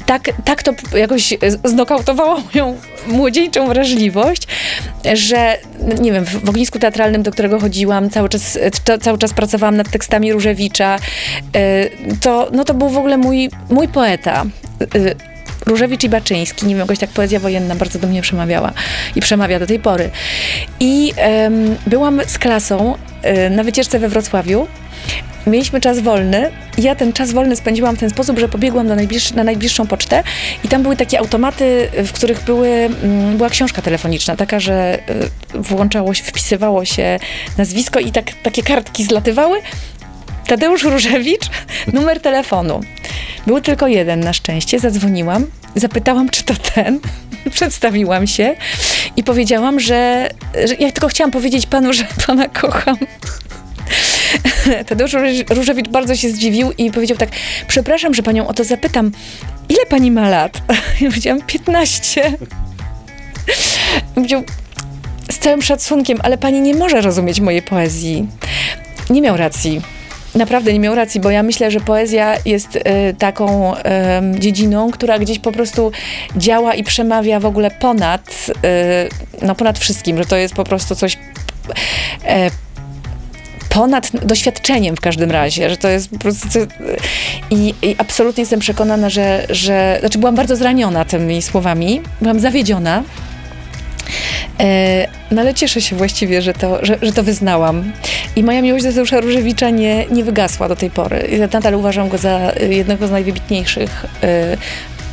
S3: tak, tak to jakoś znokautowało moją młodzieńczą wrażliwość, że nie wiem, w ognisku teatralnym, do którego chodziłam, cały czas, cały czas pracowałam nad tekstami Różewicza, e, to, no to był w ogóle mój, mój poeta. Różewicz i Baczyński, nie wiem, jakoś tak poezja wojenna bardzo do mnie przemawiała i przemawia do tej pory. I em, byłam z klasą e, na wycieczce we Wrocławiu. Mieliśmy czas wolny. Ja ten czas wolny spędziłam w ten sposób, że pobiegłam najbliższ- na najbliższą pocztę i tam były takie automaty, w których były, mm, była książka telefoniczna, taka, że y, włączało się, wpisywało się nazwisko i tak, takie kartki zlatywały. Tadeusz Różewicz, numer telefonu. Był tylko jeden na szczęście. Zadzwoniłam, zapytałam, czy to ten. Przedstawiłam się i powiedziałam, że, że ja tylko chciałam powiedzieć panu, że pana kocham. Tadeusz Róż- Różewicz bardzo się zdziwił i powiedział tak, przepraszam, że panią o to zapytam, ile pani ma lat? Ja powiedziałam, 15. Powiedział, z całym szacunkiem, ale pani nie może rozumieć mojej poezji. Nie miał racji. Naprawdę nie miał racji, bo ja myślę, że poezja jest e, taką em, dziedziną, która gdzieś po prostu działa i przemawia w ogóle ponad, e, no ponad wszystkim, że to jest po prostu coś e, ponad doświadczeniem w każdym razie, że to jest po prostu... I, i absolutnie jestem przekonana, że, że... Znaczy byłam bardzo zraniona tymi słowami, byłam zawiedziona, no ale cieszę się właściwie, że to, że, że to wyznałam. I moja miłość do Tadeusza Różewicza nie, nie wygasła do tej pory. Nadal uważam go za e, jednego z najwybitniejszych e,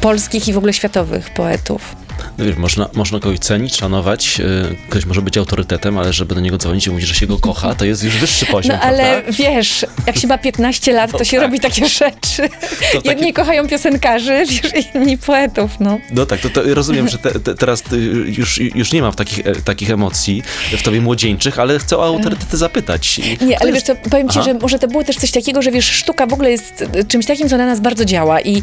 S3: polskich i w ogóle światowych poetów.
S2: No wiesz, można, można kogoś cenić, szanować, yy, ktoś może być autorytetem, ale żeby do niego dzwonić i mówić, że się go kocha, to jest już wyższy poziom,
S3: No ale
S2: prawda?
S3: wiesz, jak się ma 15 lat, to
S2: No
S3: się
S2: tak.
S3: robi takie rzeczy.
S2: To
S3: Jedni kochają piosenkarzy, wiesz, inni poetów, no.
S2: No tak, to, to rozumiem, że te, te, teraz ty już, już nie mam takich, e, takich emocji w tobie młodzieńczych, ale chcę o autorytety zapytać. I
S3: Nie, ale
S2: jest-
S3: wiesz co, powiem ci,
S2: Aha.
S3: że może to było też coś takiego, że wiesz, sztuka w ogóle jest y, czymś takim, co na nas bardzo działa i y,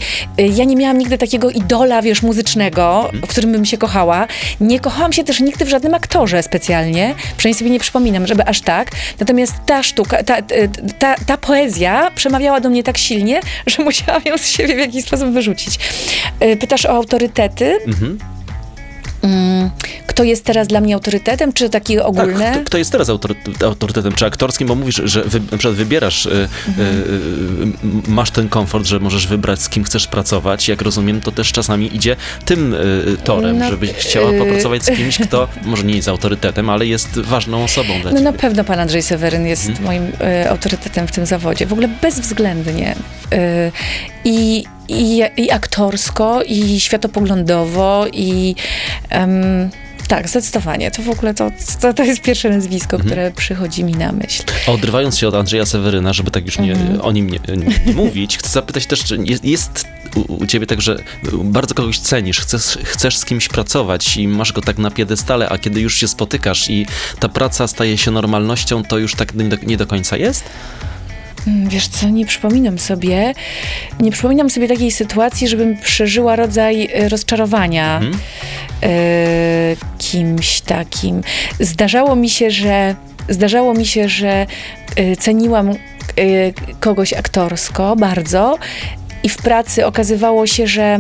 S3: ja nie miałam nigdy takiego idola, wiesz, muzycznego,
S2: Mhm.
S3: w którym bym się kochała. Nie kochałam się też nigdy w żadnym aktorze specjalnie, przynajmniej sobie nie przypominam, żeby aż tak. Natomiast ta sztuka, ta, ta, ta poezja przemawiała do mnie tak silnie, że musiałam ją z siebie w jakiś sposób wyrzucić. Y, Pytasz o autorytety.
S2: Mhm.
S3: Mm, Kto jest teraz dla mnie autorytetem, czy taki
S2: Tak,
S3: ogólny?
S2: kto, kto jest teraz autory- autorytetem, czy aktorskim, bo mówisz, że wy, na przykład wybierasz, y, y, y, masz ten komfort, że możesz wybrać, z kim chcesz pracować. Jak rozumiem, to też czasami idzie tym y, torem,
S3: No,
S2: żebyś chciała
S3: y-
S2: popracować z kimś, kto może nie jest autorytetem, ale jest ważną osobą dla
S3: No
S2: ciebie.
S3: na pewno pan Andrzej Seweryn jest
S2: Mhm.
S3: moim e, autorytetem w tym zawodzie. W ogóle bezwzględnie. I, i, I aktorsko, i światopoglądowo, i em, tak, zdecydowanie. To w ogóle to, to, to jest pierwsze nazwisko,
S2: Mhm.
S3: które przychodzi mi na myśl.
S2: A Odrywając się od Andrzeja Seweryna, żeby tak już nie,
S3: Mhm.
S2: o nim nie, nie mówić, chcę zapytać też, czy jest, jest u, u ciebie tak, że bardzo kogoś cenisz, chcesz, chcesz z kimś pracować i masz go tak na piedestale, a kiedy już się spotykasz i ta praca staje się normalnością, to już tak nie do, nie do końca jest?
S3: Mm, Wiesz co, nie przypominam sobie, nie przypominam sobie takiej sytuacji, żebym przeżyła rodzaj e, rozczarowania
S2: Mhm.
S3: e, kimś takim. Zdarzało mi się, że zdarzało mi się, że e, ceniłam e, kogoś aktorsko bardzo i w pracy okazywało się, że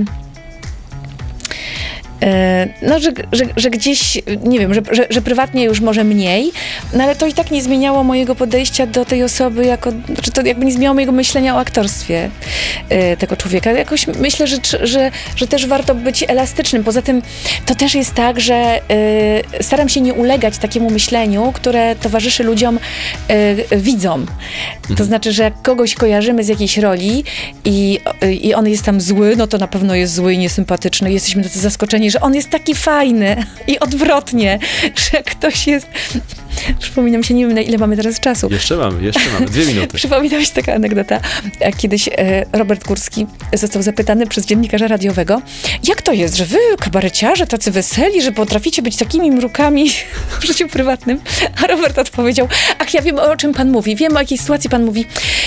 S3: No, że, że, że gdzieś, nie wiem, że, że, że prywatnie już może mniej, no ale to i tak nie zmieniało mojego podejścia do tej osoby, jako, znaczy to jakby nie zmieniało mojego myślenia o aktorstwie e, tego człowieka. Jakoś myślę, że, że, że też warto być elastycznym. Poza tym to też jest tak, że e, staram się nie ulegać takiemu myśleniu, które towarzyszy ludziom e, widzom. To znaczy, że jak kogoś kojarzymy z jakiejś roli i, i on jest tam zły, no to na pewno jest zły i niesympatyczny. Jesteśmy tacy zaskoczeni, że on jest taki fajny i odwrotnie, że ktoś jest... Przypominam się, nie wiem na ile mamy teraz czasu.
S2: Jeszcze mamy, jeszcze mamy, dwie minuty.
S3: Przypomina mi się taka anegdota, jak kiedyś e, Robert Górski został zapytany przez dziennikarza radiowego, jak to jest, że wy, kabareciarze, tacy weseli, że potraficie być takimi mrukami w życiu prywatnym? A Robert odpowiedział, ach, ja wiem, o czym pan mówi, wiem, o jakiej sytuacji pan mówi.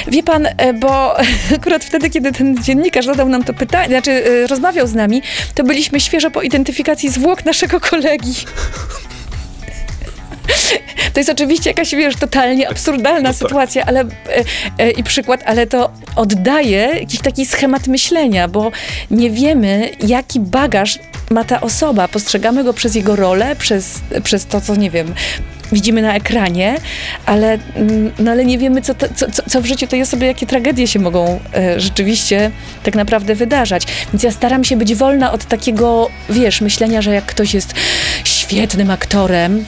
S3: Wie pan, e, bo akurat wtedy, kiedy ten dziennikarz zadał nam to pytanie, znaczy e, rozmawiał z nami, to byliśmy świeżo po identyfikacji zwłok naszego kolegi. To jest oczywiście jakaś, wiesz, totalnie absurdalna
S2: No tak.
S3: sytuacja, ale e, e, i przykład, ale to oddaje jakiś taki schemat myślenia, bo nie wiemy, jaki bagaż ma ta osoba. Postrzegamy go przez jego rolę, przez, przez to, co nie wiem. Widzimy na ekranie, ale, mm, no ale nie wiemy, co, to, co, co- co w życiu tej osoby, jakie tragedie się mogą e, rzeczywiście tak naprawdę wydarzać. Więc ja staram się być wolna od takiego, wiesz, myślenia, że jak ktoś jest świetnym aktorem,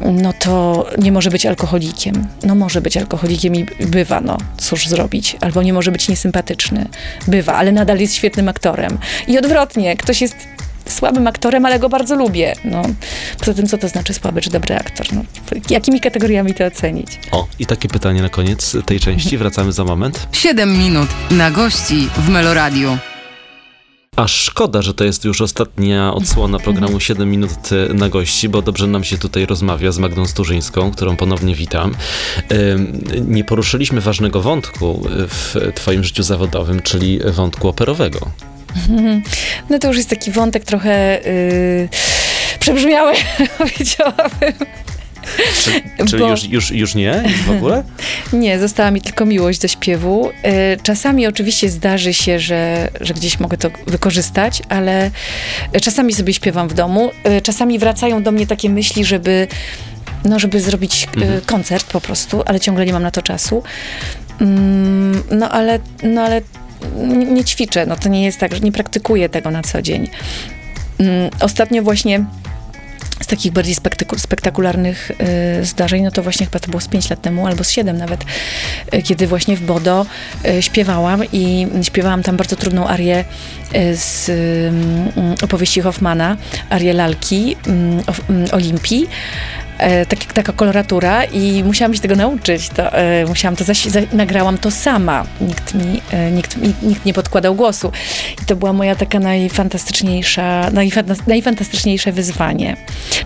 S3: no to nie może być alkoholikiem. No może być alkoholikiem i bywa, no cóż zrobić. Albo nie może być niesympatyczny. Bywa, ale nadal jest świetnym aktorem. I odwrotnie, ktoś jest słabym aktorem, ale go bardzo lubię. No, poza tym, co to znaczy słaby czy dobry aktor? No, jakimi kategoriami to ocenić?
S2: O, i takie pytanie na koniec tej części. Wracamy za moment.
S1: 7 minut na gości w Meloradiu.
S2: A szkoda, że to jest już ostatnia odsłona programu 7 minut na gości, bo dobrze nam się tutaj rozmawia z Magdą Sturzyńską, którą ponownie witam. Nie poruszyliśmy ważnego wątku w twoim życiu zawodowym, czyli wątku operowego.
S3: No to już jest taki wątek trochę yy, przebrzmiały, powiedziałabym.
S2: Czy, czyli
S3: Bo-
S2: już, już, już nie? Już w ogóle?
S3: Nie, została mi tylko miłość do śpiewu. Y, Czasami oczywiście zdarzy się, że, że gdzieś mogę to wykorzystać, ale czasami sobie śpiewam w domu. Y, Czasami wracają do mnie takie myśli, żeby, no, żeby zrobić y,
S2: Mhm.
S3: koncert po prostu, ale ciągle nie mam na to czasu. Mm, No ale, no, ale nie, nie ćwiczę, no to nie jest tak, że nie praktykuję tego na co dzień. Mm, Ostatnio właśnie z takich bardziej spektaku- spektakularnych y, zdarzeń, no to właśnie chyba to było z 5 lat temu, albo z 7 nawet, y, kiedy właśnie w Bodo y, śpiewałam i śpiewałam tam bardzo trudną arię y, z y, opowieści Hoffmana, arię lalki o, y, Olimpii. E, tak, taka koloratura i musiałam się tego nauczyć. To, e, musiałam to zaś, za, nagrałam to sama. Nikt mi, e, nikt, nikt nie podkładał głosu. I to była moja taka najfantastyczniejsza, najfanta- najfantastyczniejsze wyzwanie.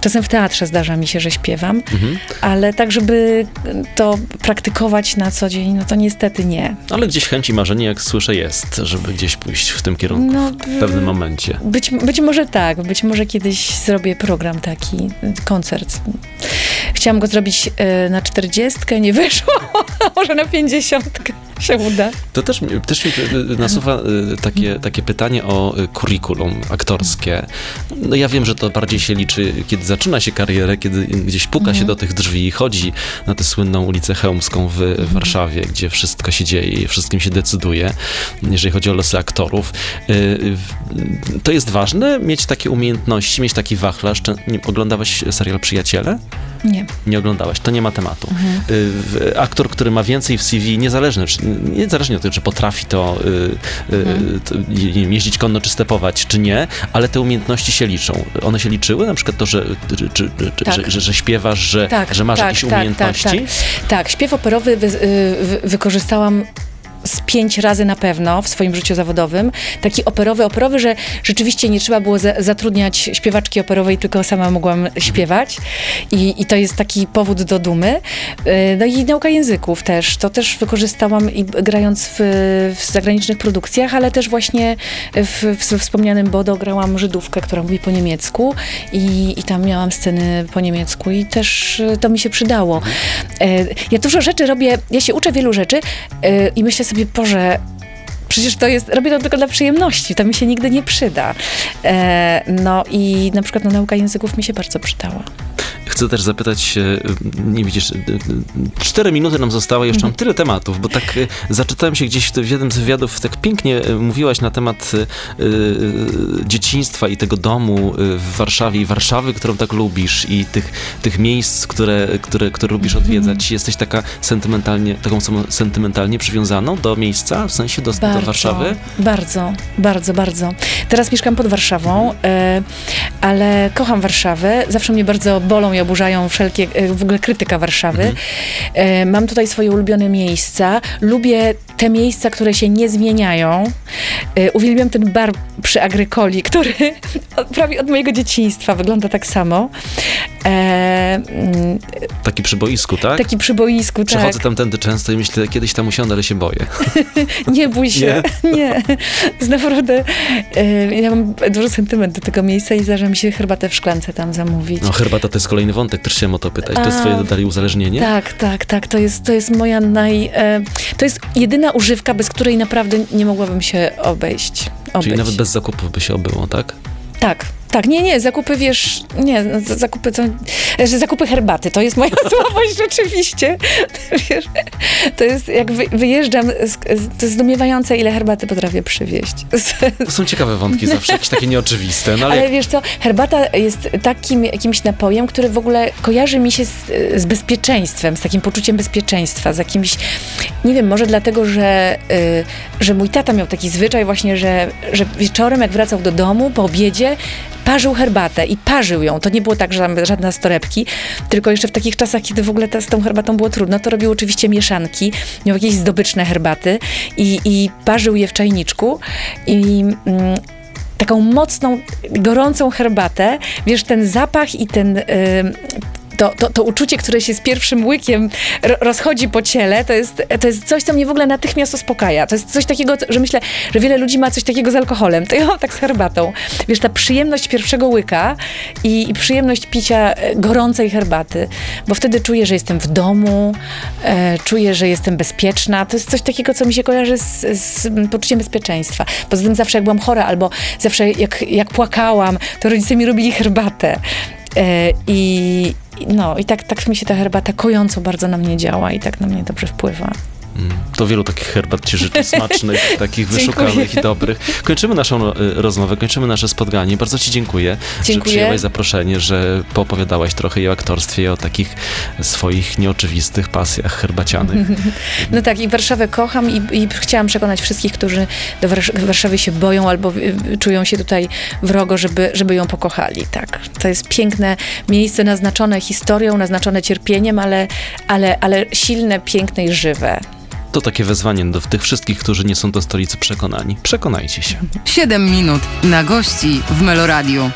S3: Czasem w teatrze zdarza mi się, że śpiewam,
S2: Mhm.
S3: ale tak, żeby to praktykować na co dzień, no to niestety nie.
S2: Ale gdzieś chęć i marzenie, jak słyszę, jest, żeby gdzieś pójść w tym kierunku
S3: No,
S2: w pewnym momencie.
S3: Być, być może tak, być może kiedyś zrobię program taki, y, koncert. Chciałam go zrobić y, na czterdziestkę, nie wyszło, może na pięćdziesiątkę się uda.
S2: To też, też mi y, nasuwa y, takie, takie pytanie o curriculum aktorskie. No ja wiem, że to bardziej się liczy, kiedy zaczyna się karierę, kiedy gdzieś puka się do tych drzwi i chodzi na tę słynną ulicę Chełmską w, w Warszawie, gdzie wszystko się dzieje i wszystkim się decyduje, jeżeli chodzi o losy aktorów. To jest ważne, mieć takie umiejętności, mieć taki wachlarz. Oglądałaś serial Przyjaciele?
S3: Nie.
S2: Nie oglądałaś, to nie ma tematu. Y, w- Aktor, który ma więcej w CV, niezależnie, czy, niezależnie od tego, czy potrafi to, y, y, to nie wiem, jeździć konno, czy stepować, czy nie, ale te umiejętności się liczą. One się liczyły? Na przykład to, że, czy,
S3: Tak.
S2: że, że, że śpiewasz, że,
S3: Tak,
S2: że masz
S3: tak,
S2: jakieś
S3: tak,
S2: umiejętności?
S3: Tak, tak. tak, śpiew operowy wy, y, wy, wykorzystałam z pięć razy na pewno w swoim życiu zawodowym. Taki operowy, operowy, że rzeczywiście nie trzeba było za, zatrudniać śpiewaczki operowej, tylko sama mogłam śpiewać. I, I to jest taki powód do dumy. Y, No i nauka języków też. To też wykorzystałam i grając w, w zagranicznych produkcjach, ale też właśnie w, w wspomnianym Bodo grałam Żydówkę, która mówi po niemiecku i, i tam miałam sceny po niemiecku i też y, to mi się przydało. E, Ja dużo rzeczy robię, ja się uczę wielu rzeczy e, i myślę sobie, Boże, przecież to jest, robię to tylko dla przyjemności, to mi się nigdy nie przyda. E, No i na przykład no, nauka języków mi się bardzo przydała.
S2: Chcę też zapytać, e, nie widzisz, e, cztery minuty nam zostało, jeszcze mam tyle tematów, bo tak zaczytałem się gdzieś w jednym z wywiadów, tak pięknie mówiłaś na temat dzieciństwa i tego domu w Warszawie i Warszawy, którą tak lubisz i tych, tych miejsc, które, które, które lubisz odwiedzać. Jesteś taka sentymentalnie, taką sentymentalnie przywiązaną do miejsca, w sensie do, do Warszawy?
S3: Bardzo, bardzo, bardzo. Teraz mieszkam pod Warszawą, e, ale kocham Warszawę. Zawsze mnie bardzo bolą i oburzają wszelkie, e, w ogóle krytyka Warszawy. E, mam tutaj swoje ulubione miejsca. Lubię te miejsca, które się nie zmieniają. Uwielbiam ten bar przy Agrykoli, który prawie od mojego dzieciństwa wygląda tak samo. E, mm,
S2: Taki przy boisku, tak?
S3: taki przy boisku, tak.
S2: Przechodzę tamtędy często i myślę, kiedyś tam usiądę, ale się boję.
S3: Nie bój się. Nie. Jest naprawdę. e, ja mam dużo sentyment do tego miejsca i zdarza mi się herbatę w szklance tam zamówić.
S2: No herbata to jest kolejny wątek, też chciałem o to pytać. To jest twoje dalej uzależnienie?
S3: Tak, tak, tak. To jest, to jest moja naj. E, to jest jedyna używka, bez której naprawdę nie mogłabym się obejść.
S2: Czyli
S3: obyć.
S2: nawet bez zakupów by się obyło, tak?
S3: Tak, Tak, nie, nie, zakupy, wiesz, nie, no, zakupy to, że zakupy herbaty, to jest moja słabość rzeczywiście. Wiesz, to jest, jak wy, wyjeżdżam, to jest zdumiewające, ile herbaty potrafię przywieźć.
S2: To są ciekawe wątki zawsze, jakieś takie nieoczywiste, no ale,
S3: Ale
S2: jak,
S3: wiesz co, herbata jest takim jakimś napojem, który w ogóle kojarzy mi się z, z bezpieczeństwem, z takim poczuciem bezpieczeństwa, z jakimś, nie wiem, może dlatego, że, y, że mój tata miał taki zwyczaj właśnie, że, że wieczorem jak wracał do domu po obiedzie, parzył herbatę i parzył ją. To nie było tak, że tam żadne torebki, tylko jeszcze w takich czasach, kiedy w ogóle ta, z tą herbatą było trudno, to robił oczywiście mieszanki, miał jakieś zdobyczne herbaty i, i parzył je w czajniczku i... Mm, taką mocną, gorącą herbatę, wiesz, ten zapach i ten. y, to, to, to uczucie, które się z pierwszym łykiem ro- rozchodzi po ciele, to jest, to jest coś, co mnie w ogóle natychmiast uspokaja. To jest coś takiego, że myślę, że wiele ludzi ma coś takiego z alkoholem. To ja mam tak z herbatą. Wiesz, ta przyjemność pierwszego łyka i, i przyjemność picia e, gorącej herbaty, bo wtedy czuję, że jestem w domu, e, czuję, że jestem bezpieczna. To jest coś takiego, co mi się kojarzy z, z poczuciem bezpieczeństwa. Poza tym zawsze jak byłam chora albo zawsze jak, jak płakałam, to rodzice mi robili herbatę. E, I no, i tak, tak mi się ta herbata kojąco bardzo na mnie działa i tak na mnie dobrze wpływa.
S2: To wielu takich herbat ci życzę smacznych, takich wyszukanych i dobrych. Kończymy naszą y, rozmowę, kończymy nasze spotkanie. Bardzo ci dziękuję, że
S3: Dziękuję.
S2: przyjęłaś zaproszenie, że poopowiadałaś trochę i o aktorstwie, i o takich swoich nieoczywistych pasjach herbacianych.
S3: No tak, i Warszawę kocham i, i chciałam przekonać wszystkich, którzy do Warsz- Warszawy się boją albo y, czują się tutaj wrogo, żeby, żeby ją pokochali, tak. To jest piękne miejsce naznaczone historią, naznaczone cierpieniem, ale, ale, ale silne, piękne i żywe.
S2: To takie wezwanie do tych wszystkich, którzy nie są do stolicy przekonani. Przekonajcie się.
S1: 7 minut na gości w Meloradiu.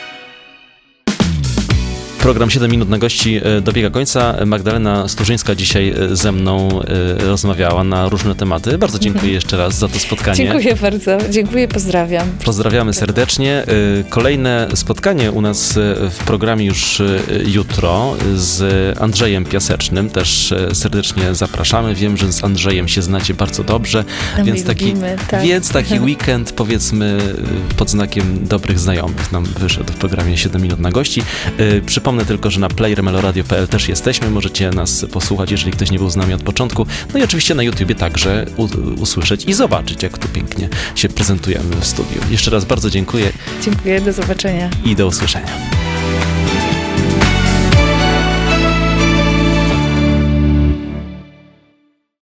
S2: Program 7 minut na gości e, dobiega końca. Magdalena Sturzyńska dzisiaj e, ze mną e, rozmawiała na różne tematy. Bardzo dziękuję jeszcze raz za to spotkanie.
S3: Dziękuję bardzo, dziękuję, pozdrawiam.
S2: Pozdrawiamy serdecznie. Y, Kolejne spotkanie u nas w programie już jutro z Andrzejem Piasecznym. Też serdecznie zapraszamy. Wiem, że z Andrzejem się znacie bardzo dobrze,
S3: No
S2: więc taki,
S3: lubimy, tak.
S2: więc taki weekend powiedzmy pod znakiem dobrych znajomych nam wyszedł w programie 7 minut na gości. Y, Przypomnę tylko, że na playermeloradio.pl też jesteśmy. Możecie nas posłuchać, jeżeli ktoś nie był z nami od początku. No i oczywiście na YouTubie także usłyszeć i zobaczyć, jak tu pięknie się prezentujemy w studiu. Jeszcze raz bardzo dziękuję
S3: Dziękuję, do zobaczenia.
S2: i do usłyszenia.